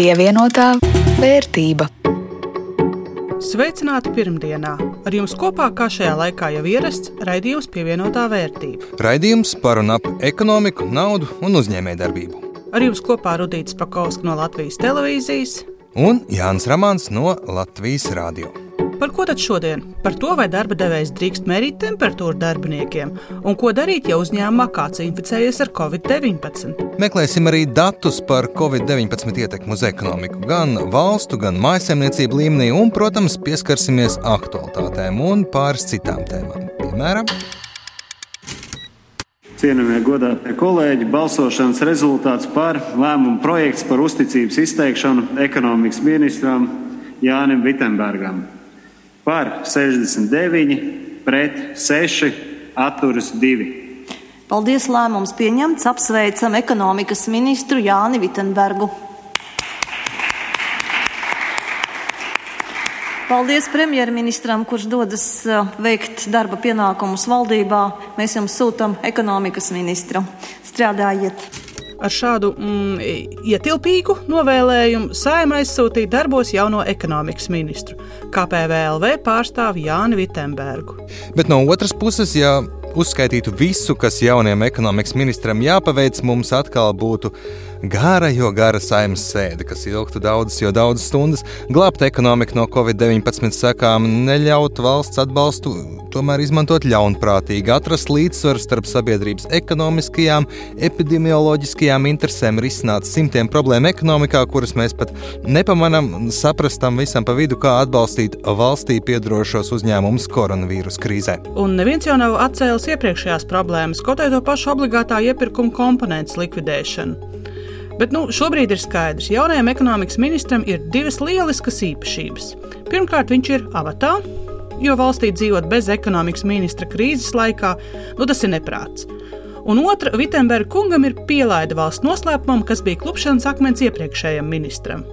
Pievienotā vērtība. Sveicināti pirmdienā! Ar jums kopā, kā šajā laikā jau ierasts, raidījums pievienotā vērtība. Raidījums par un ap ekonomiku, naudu un uzņēmējdarbību. Ar jums kopā Rudīts Pakausks no Latvijas televīzijas Un Jānis Ramāns no Latvijas Rādio. Par ko tad šodien? Par to, vai darba devējs drīkst mērīt temperatūru darbiniekiem un ko darīt, ja uzņēmumā kāds inficējies ar covid-19. Meklēsim arī datus par Covid-19 ietekmi uz ekonomiku, gan valstu, gan mājasemniecību līmenī, un, protams, pieskarsimies aktualitātēm un pāris citām tēmām. Piemēram, Cienījamie godātie kolēģi, balsošanas rezultāts par lēmumu projekts par uzticības izteikšanu ekonomikas ministram Jānim Vitsenbergam. Par 69, pret 6, atturas 2. Paldies, lēmums pieņemts. Apsveicam ekonomikas ministru Jāni Vitsenbergu. Paldies premjerministram, kurš dodas uh, veikt darba pienākumus valdībā. Mēs jums sūtām ekonomikas ministru. Strādājiet! Ar šādu mm, ietilpīgu novēlējumu saimē aizsūtīja darbos jauno ekonomikas ministru, KPVLV pārstāvi Jāni Vitsenbergu. bet no otras puses, ja uzskaitītu visu, kas jaunajam ekonomikas ministram jāpaveic, mums atkal būtu gara, jo gara saimnes sēde, kas ilgtu daudzas, jo daudzas stundas, glābt ekonomiku no Covid-19 sekām, neļaut valsts atbalstu, tomēr izmantot ļaunprātīgi, atrast līdzsvaru starp sabiedrības ekonomiskajām, epidemioloģiskajām interesēm, risināt simtiem problēmu ekonomikā, kuras mēs pat nepamanām, saprastam visam pa vidu, kā atbalstīt valstī piedarošos uzņēmumus koronavīrus krīzē. Un neviens jau nav atcēlis iepriekšējās problēmas, kaut arī to pašu obligātā iepirkuma komponentes likvidēšanu. Bet nu, šobrīd ir skaidrs, ka jaunajam ekonomikas ministram ir divas lieliskas īpašības. Pirmkārt, viņš ir avatā, jo valstī dzīvot bez ekonomikas ministra krīzes laikā, nu, tas ir neprāts. Un otra, Vitsenberga kungam ir pielaida valsts noslēpumam, kas bija klupšanas akmens iepriekšējam ministram.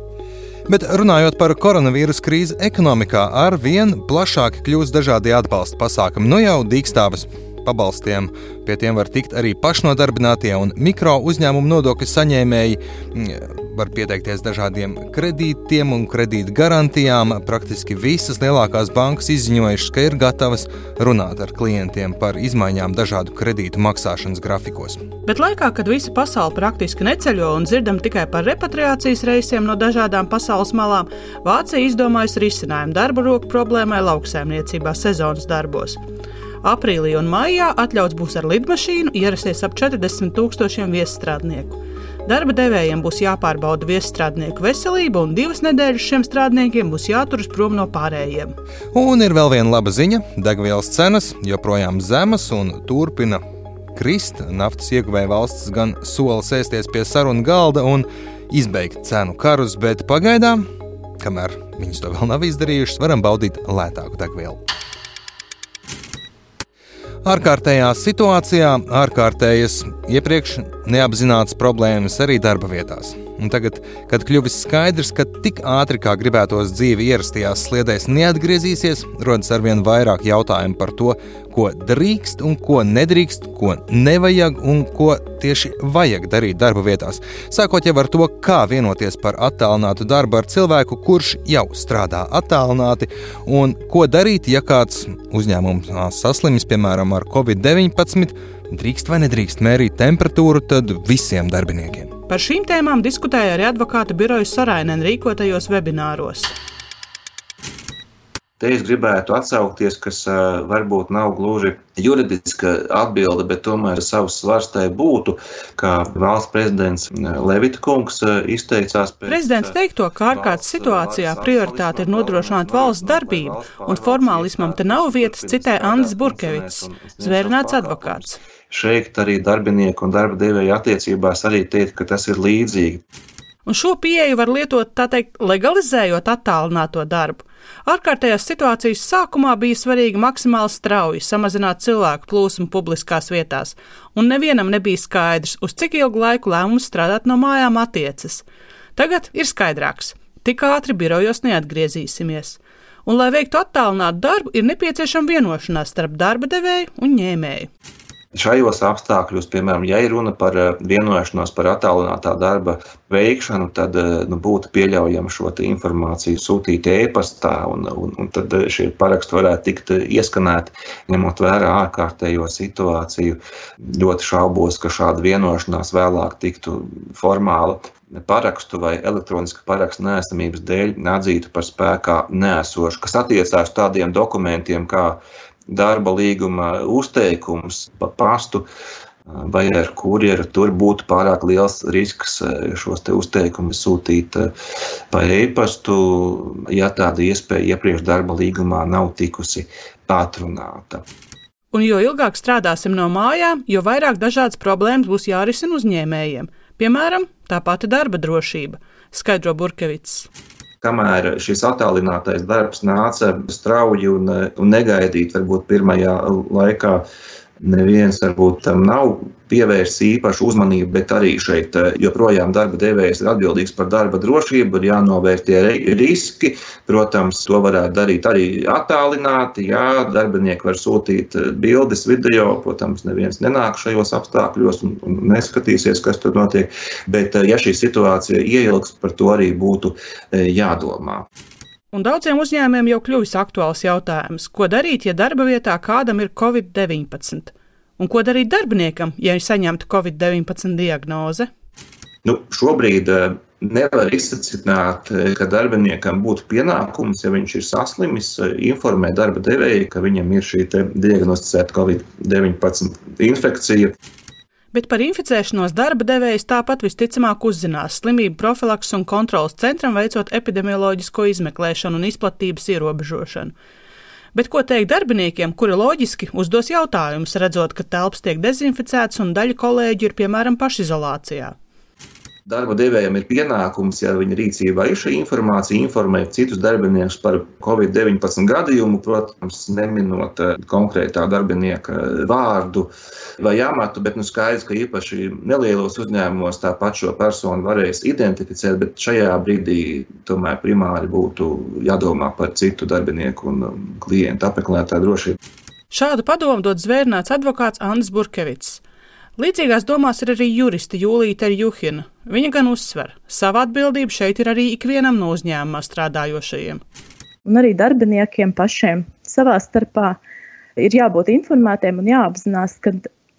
Bet runājot par koronavīrus krīzi ekonomikā, ar vien plašāk kļūst dažādi atbalsta pasākumi. Nu jau dīkstāvas pabalstiem pie tiem var tikt arī pašnodarbinātie un mikro uzņēmumu nodokļu saņēmēji. Mm, Var pieteikties dažādiem kredītiem un kredīta garantijām. Praktiski visas lielākās bankas izziņojušas, ka ir gatavas runāt ar klientiem par izmaiņām dažādu kredītu maksāšanas grafikos. Bet laikā, kad visa pasaule praktiski neceļo un dzirdam tikai par repatriācijas reisiem no dažādām pasaules malām, Vācija izdomājusi risinājumu darba roku problēmai lauksaimniecībā sezonas darbos. Aprīlī un maijā atļauts būs ar lidmašīnu ierasties ap 40 tūkstošiem viesstrādnieku. Darba devējiem būs jāpārbauda viesstrādnieku veselība, un divas nedēļas šiem strādniekiem būs jāturas prom no pārējiem. Un ir vēl viena laba ziņa. Degvielas cenas joprojām zemas un turpina krist. Naftas ieguvēja valsts gan sola sēsties pie sarunu galda un izbeigt cenu karus, bet pagaidām, kamēr viņas to vēl nav izdarījušas, varam baudīt lētāku degvielu. Ārkārtējā situācijā, ārkārtējas iepriekš neapzināts problēmas arī darba vietās. Un tagad, kad kļuvis skaidrs, ka tik ātri kā gribētos dzīve ierastajās sliedēs neatgriezīsies, rodas arvien vairāk jautājumu par to, ko drīkst un ko nedrīkst, ko nevajag un ko tieši vajag darīt darba vietās. Sākot jau ar to, kā vienoties par attālinātu darbu ar cilvēku, kurš jau strādā attālināti, un ko darīt, ja kāds uzņēmums saslimis, piemēram, ar covid-19, drīkst vai nedrīkst mērīt temperatūru tad visiem darbiniekiem. Par šīm tēmām diskutēja arī advokāta birojas Sarainen rīkotajos webināros. Te es gribētu atsaukties, kas uh, varbūt nav gluži juridiska atbilde, bet tomēr savs svars tai būtu, kā valsts prezidents Levita kungs uh, izteicās. Pēc, Prezidents teikto, ka ārkārtas situācijā prioritāte ir nodrošināt valsts darbību, un formālismam te nav vietas citai Andris Burkevits, zvērnāts advokāts. Šeit arī darbinieku un darba devēja attiecībās arī teikt, ka tas ir līdzīgi. Un šo pieeju var lietot, tā teikt, legalizējot attālināto darbu. Ārkārtējās situācijas sākumā bija svarīgi maksimāli strauji samazināt cilvēku plūsmu publiskās vietās, un nevienam nebija skaidrs, uz cik ilgu laiku lēmums strādāt no mājām attiecas. Tagad ir skaidrāks, tik ātri birojos neatgriezīsimies. Un, lai veiktu attālinātu darbu, ir nepieciešama vienošanās starp darba devēju un ņēmēju. Šajos apstākļos, piemēram, ja ir runa par eh, vienošanos par attālinātā darba veikšanu, tad eh, nu, būtu pieļaujama šo informāciju sūtīt e-pastā, un, un, un tad eh, šie paraksti varētu tikt ieskanēti, ņemot vērā ārkārtējo situāciju. Ļoti šaubos, ka šāda vienošanās vēlāk tiktu formāla parakstu vai elektroniska parakstu neesamības dēļ atzītu par spēkā nēsošu, kas attiecās tādiem dokumentiem kā darba līguma uzteikums pa pastu vai ar kurjeru, tur būtu pārāk liels risks šos uzteikumus sūtīt pa e-pastu, ja tāda iespēja iepriekš darba līgumā nav tikusi atrunāta. Un jo ilgāk strādāsim no mājām, jo vairāk dažādas problēmas būs jārisina uzņēmējiem. Piemēram, tā pati darba drošība, skaidro Burkevits kamēr šis attālinātais darbs nāca strauji un, un negaidīt, varbūt pirmajā laikā neviens varbūt tam nav pievērsis īpašu uzmanību, bet arī šeit eh, joprojām darba devējs ir atbildīgs par darba drošību, ir jānovērtie riski. Protams, to varētu darīt arī attālināti. Jā, darbinieki var sūtīt eh, bildes, video. Protams, neviens nenāk šajos apstākļos un, un neskatīsies, kas tur notiek. Bet, eh, ja šī situācija ieilgs, par to arī būtu jādomā. Un daudziem uzņēmējiem jau kļuvis aktuāls jautājums, ko darīt, ja darba vietā kādam ir covid-19. Un ko darīt darbiniekam, ja ir saņemta Covid-19 diagnoze? Nu, šobrīd eh, nevar izsacināt, eh, ka darbiniekam būtu pienākums, ja viņš ir saslimis, eh, informēt darba devēju, ka viņam ir šī diagnosticēta Covid-19 infekcija. Bet par inficēšanos darba devējs tāpat visticamāk uzzinās slimību profilaks un kontrolas centram veicot epidemioloģisko izmeklēšanu un izplatības ierobežošanu. Bet ko teikt darbiniekiem, kuri loģiski uzdos jautājumus, redzot, ka telpas tiek dezinficētas un daļa kolēģi ir piemēram pašizolācijā? Darba devējiem ir pienākums, ja viņa rīcībā ir šī informācija, informēt citus darbiniekus par COVID-19 gadījumu, protams, neminot eh, konkrētā darbinieka vārdu vai amatu, bet nu skaidrs, ka īpaši nelielos uzņēmumos tāpat šo personu varēs identificēt, bet šajā brīdī tomēr primāri būtu jādomā par citu darbinieku un um, klientu apmeklētāju drošību. Šādu padomu dod zvērnāts advokāts Andris Burkevits. Līdzīgās domās ir arī juriste Jūlīte Juhina. Viņa gan uzsver, savu atbildību šeit ir arī ikvienam no uzņēmumā strādājošajiem. Un arī darbiniekiem pašiem savā starpā ir jābūt informētiem un jāapzinās, ka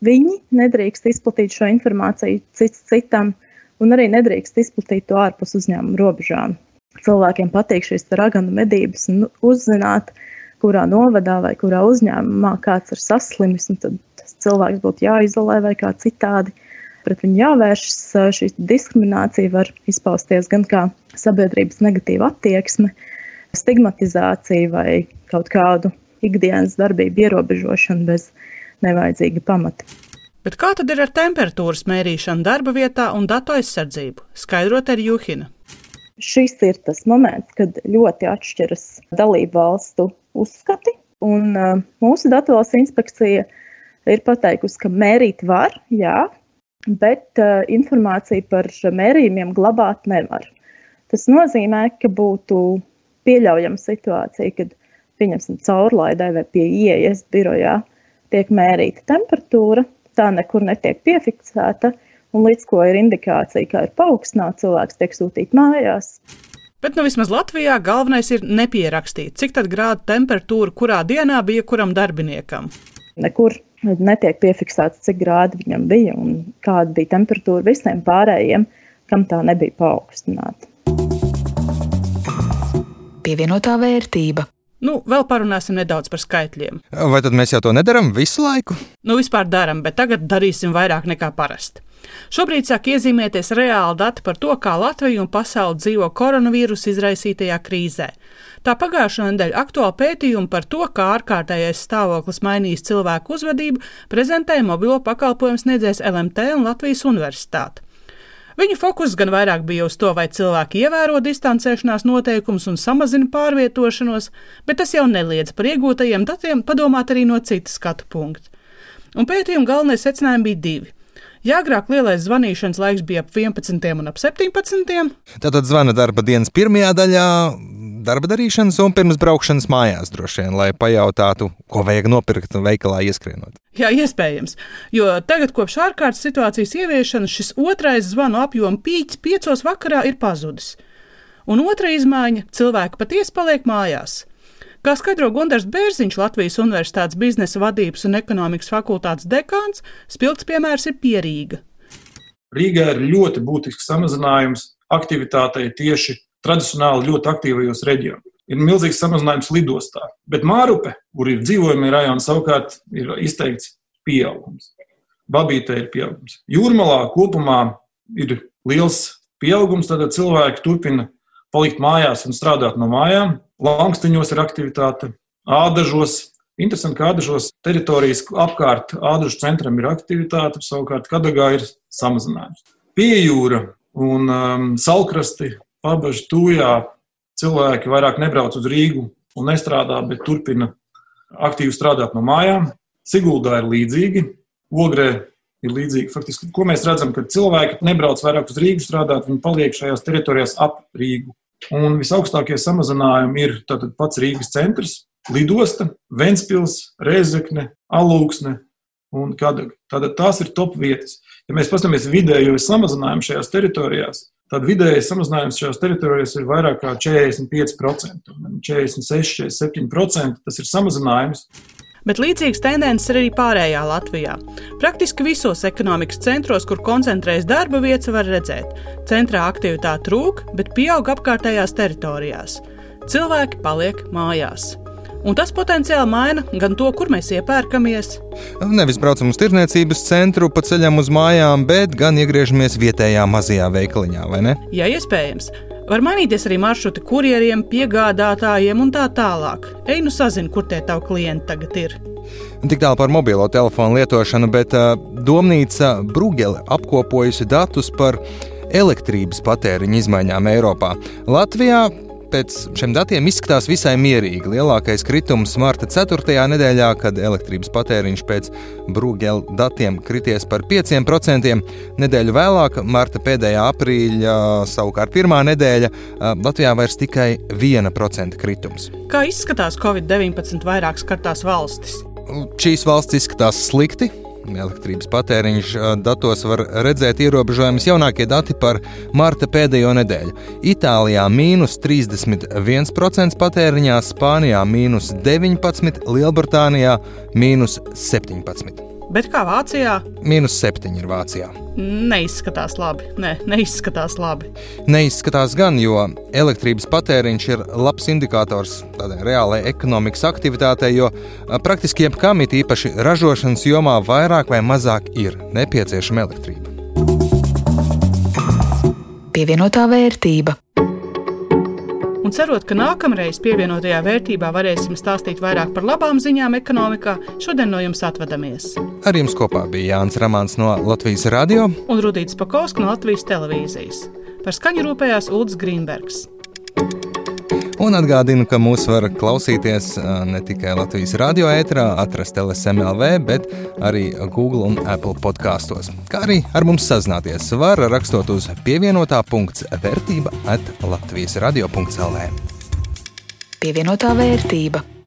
viņi nedrīkst izplatīt šo informāciju cits citam, un arī nedrīkst izplatīt to ārpus uzņēmuma robežām. Cilvēkiem patīk šīs raganu medības un uzzināt, kurā novadā vai kurā uzņēmumā kāds ir saslimis, un tad cilvēks būtu jāizolē vai kā citādi. Pret viņu jāvēršas. Šī diskriminācija var izpausties gan kā sabiedrības negatīva attieksme, stigmatizācija vai kaut kādu ikdienas darbību ierobežošanu bez nevajadzīga pamata. Bet kā tad ir ar temperatūras mērīšanu darba vietā un datu aizsardzību? Skaidrot ar Juhina. Šis ir tas moments, kad ļoti atšķiras dalību valstu uzskati. Un, uh, mūsu datu valsts inspekcija ir pateikusi, ka mērīt var, jā, bet uh, informāciju par mērījumiem glabāt nevar. Tas nozīmē, ka būtu pieļaujama situācija, kad pieņemsim caurlaidē vai pie ieejas birojā tiek mērīta temperatūra, tā nekur netiek piefiksēta, un līdz ko ir indikācija, ka ir paaugstināta, cilvēks tiek sūtīts mājās. Bet nu vismaz Latvijā galvenais ir nepierakstīt, cik grādu temperatūra kurā dienā bija kuram darbiniekam. Nekur netiek piefiksēts, cik grādi viņam bija un kāda bija temperatūra visiem pārējiem, kam tā nebija paaugstināta. Pievienotā vērtība. Nu, vēl parunāsim nedaudz par skaitļiem. Vai tad mēs jau to nedarām visu laiku? Nu, vispār darām, bet tagad darīsim vairāk nekā parasti. Šobrīd sāk iezīmēties reāli dati par to, kā Latvija un pasaule dzīvo koronavīrusa izraisītajā krīzē. Tā pagājušā nedēļa aktuāla pētījuma par to, kā ārkārtējais stāvoklis mainīs cilvēku uzvedību, prezentēja mobilo pakalpojumu sniedzējs LMT un Latvijas Universitāte. Viņu fokus gan vairāk bija uz to, vai cilvēki ievēro distancēšanās noteikumus un samazina pārvietošanos, bet tas jau neliedz par iegūtajiem datiem padomāt arī no citas skatu punkta. Un pētījuma galvenie secinājumi bija divi. Ja agrāk lielais zvanīšanas laiks bija ap 11 un ap 17. Tad zvana darba dienas pirmajā daļā, darba darīšanas un pirms braukšanas mājās droši vien, lai pajautātu, ko vajag nopirkt veikalā ieskrienot. Jā, iespējams. Jo tagad, kopš ārkārtas situācijas ieviešanas, šis otrais zvanu apjoms pīķis piecos vakarā ir pazudis. Un otra izmaiņa - cilvēki patiesi paliek mājās. Kā skaidro Gunārs Bērziņš, Latvijas Universitātes biznesa vadības un ekonomikas fakultātes dekāns, spilgts piemērs ir Pierīga. Rīgā ir ļoti būtisks samazinājums aktivitātei tieši tradicionāli ļoti aktīvajos reģionos. Ir milzīgs samazinājums lidostā, bet Mārupe, kur ir dzīvojamie rajoni, savukārt ir izteikts pieaugums. Babītē ir pieaugums. Jūrmalā kopumā ir liels pieaugums, tad cilvēki turpina palikt mājās un strādāt no mājām. Langstiņos ir aktivitāte, ādažos. Interesanti, ka ādažos teritorijas apkārt ādažu centram ir aktivitāte, savukārt Kadagā ir samazinājums. Piejūra un um, salkrasti, pabežu tūjā cilvēki vairāk nebrauc uz Rīgu un nestrādā, bet turpina aktīvi strādāt no mājām. Siguldā ir līdzīgi, Ogrē ir līdzīgi. Faktiski, ko mēs redzam, kad cilvēki nebrauc vairāk uz Rīgu strādāt, viņi paliek šajās teritorijās ap Rīgu. Un visaugstākie samazinājumi ir pats Rīgas centrs, lidosta, Ventspils, Rezekne, Alūksne un Kadaga. Tātad tās ir top vietas. Ja mēs paskatāmies vidējo samazinājumu šajās teritorijās, tad vidējais samazinājums šajās teritorijās ir vairāk kā 45%. 46, 47% tas ir samazinājums bet līdzīgas tendences ir arī pārējā Latvijā. Praktiski visos ekonomikas centros, kur koncentrējas darba vietas, var redzēt, centrā aktivitāte trūk, bet pieaug apkārtējās teritorijās. Cilvēki paliek mājās. Un tas potenciāli maina gan to, kur mēs iepērkamies. Nevis braucam uz tirniecības centru pa ceļam uz mājām, bet gan iegriežamies vietējā mazajā veikaliņā, vai ne? Jā, iespējams. Var mainīties arī maršruti kurjeriem, piegādātājiem un tā tālāk. Ej, nu sazini, kur tie tavi klienti tagad ir. Tik tālu par mobilo telefonu lietošanu, bet uh, domnīca Brūgele apkopojusi datus par elektrības patēriņa izmaiņām Eiropā. Latvijā pēc šiem datiem izskatās visai mierīgi. Lielākais kritums marta 4. nedēļā, kad elektrības patēriņš pēc Brūgela datiem krities par 5%. Nedēļu vēlāk, marta pēdējā aprīļa, savukārt pirmā nedēļa, Latvijā vairs tikai 1% kritums. Kā izskatās Covid-19 vairāk skartās valstis? Šīs valsts izskatās slikti. Elektrības patēriņš datos var redzēt ierobežojumus jaunākie dati par marta pēdējo nedēļu. Itālijā mīnus 31% patēriņā, Spānijā mīnus 19%, Lielbritānijā mīnus 17%. Bet kā Vācijā? Mīnus 7 ir Vācijā. Neizskatās labi. Nē, ne, neizskatās labi. Neizskatās gan, jo elektrības patēriņš ir labs indikators tādai reālai ekonomikas aktivitātei, jo praktiski jebkam, it īpaši ražošanas jomā, vairāk vai mazāk ir nepieciešama elektrība. Pievienotā vērtība un cerot, ka nākamreiz pievienotajā vērtībā varēsim stāstīt vairāk par labām ziņām ekonomikā, šodien no jums atvadamies. Ar jums kopā bija Jānis Ramāns no Latvijas radio un Rudīts Pakausks no Latvijas televīzijas. Par skaņu rūpējās Ulris Grīnbergs. Un atgādinu, ka mūs var klausīties ne tikai Latvijas radio ēterā, atrast LSMLV, bet arī Google un Apple podkastos. Kā arī ar mums sazināties var rakstot uz pievienotā punkts vērtība at Latvijas radio.cl. Pievienotā vērtība.